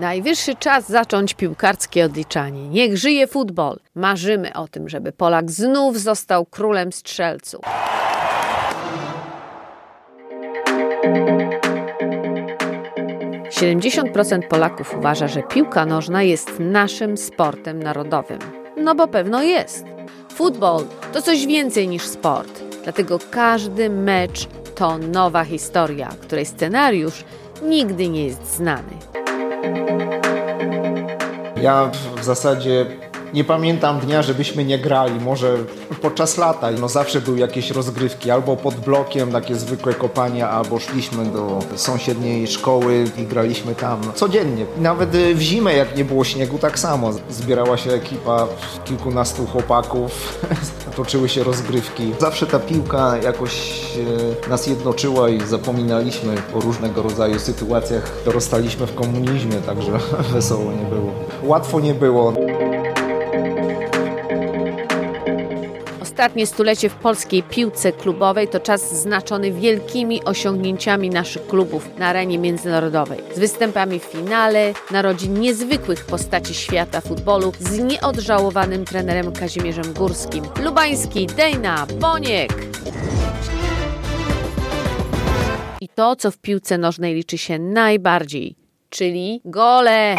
Najwyższy czas zacząć piłkarskie odliczanie. Niech żyje futbol. Marzymy o tym, żeby Polak znów został królem strzelców. Siedemdziesiąt procent Polaków uważa, że piłka nożna jest naszym sportem narodowym. No bo pewno jest. Futbol to coś więcej niż sport. Dlatego każdy mecz to nowa historia, której scenariusz nigdy nie jest znany. Ja w zasadzie nie pamiętam dnia, żebyśmy nie grali. Może podczas lata. No zawsze były jakieś rozgrywki. Albo pod blokiem, takie zwykłe kopania, albo szliśmy do sąsiedniej szkoły i graliśmy tam codziennie. Nawet w zimę, jak nie było śniegu, tak samo. Zbierała się ekipa kilkunastu chłopaków. Toczyły się rozgrywki. Zawsze ta piłka jakoś e, nas jednoczyła i zapominaliśmy o różnego rodzaju sytuacjach. Dorastaliśmy w komunizmie, także wesoło nie było. Łatwo nie było. Ostatnie stulecie w polskiej piłce klubowej to czas znaczony wielkimi osiągnięciami naszych klubów na arenie międzynarodowej. Z występami w finale, narodzin niezwykłych postaci świata futbolu z nieodżałowanym trenerem Kazimierzem Górskim. Lubański, Dejna, Boniek. I to, co w piłce nożnej liczy się najbardziej, czyli gole.